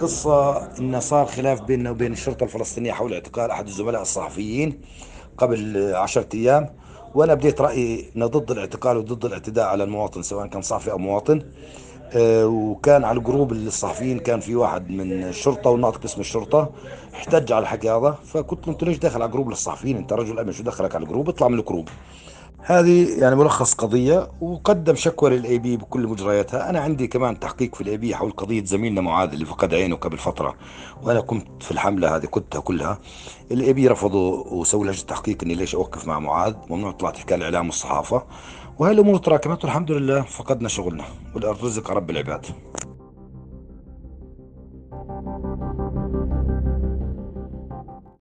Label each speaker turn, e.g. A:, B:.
A: قصة إن صار خلاف بيننا وبين الشرطة الفلسطينية حول اعتقال أحد الزملاء الصحفيين قبل عشرة أيام وأنا بديت رأيي إنه ضد الاعتقال وضد الاعتداء على المواطن سواء كان صحفي أو مواطن. آه، وكان على ال group الصحفيين كان في واحد من الشرطة وناطق باسم الشرطة احتج على الحكي هذا له أنت ليش داخل على group للصحفيين أنت رجل أمن شو دخلك على ال group؟ اطلع من ال group. هذه يعني ملخص قضية وقدم شكوى لل IP بكل مجرياتها، أنا عندي كمان تحقيق في ال IP حول قضية زميلنا معاذ اللي فقد عينه قبل فترة، وأنا كنت في الحملة هذه قدتها كلها، الاي بي رفضوا وسووا لجنة تحقيق إني ليش أوقف مع معاذ، ممنوع طلعت حكاية الإعلام والصحافة، وهي الأمور تراكمت والحمد لله فقدنا شغلنا، والرزق رب العباد.